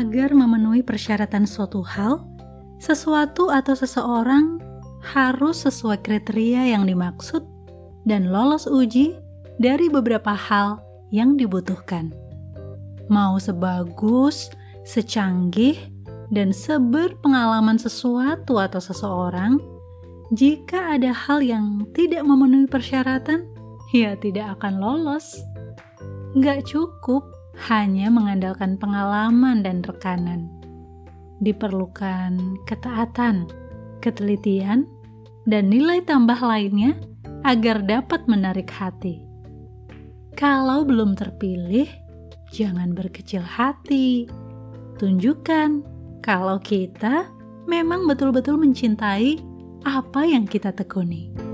agar memenuhi persyaratan suatu hal, sesuatu atau seseorang harus sesuai kriteria yang dimaksud dan lolos uji dari beberapa hal yang dibutuhkan. Mau sebagus, secanggih, dan seberpengalaman sesuatu atau seseorang, jika ada hal yang tidak memenuhi persyaratan, ya tidak akan lolos. Gak cukup hanya mengandalkan pengalaman dan rekanan. Diperlukan ketaatan, ketelitian, dan nilai tambah lainnya agar dapat menarik hati. Kalau belum terpilih, jangan berkecil hati. Tunjukkan kalau kita memang betul-betul mencintai apa yang kita tekuni.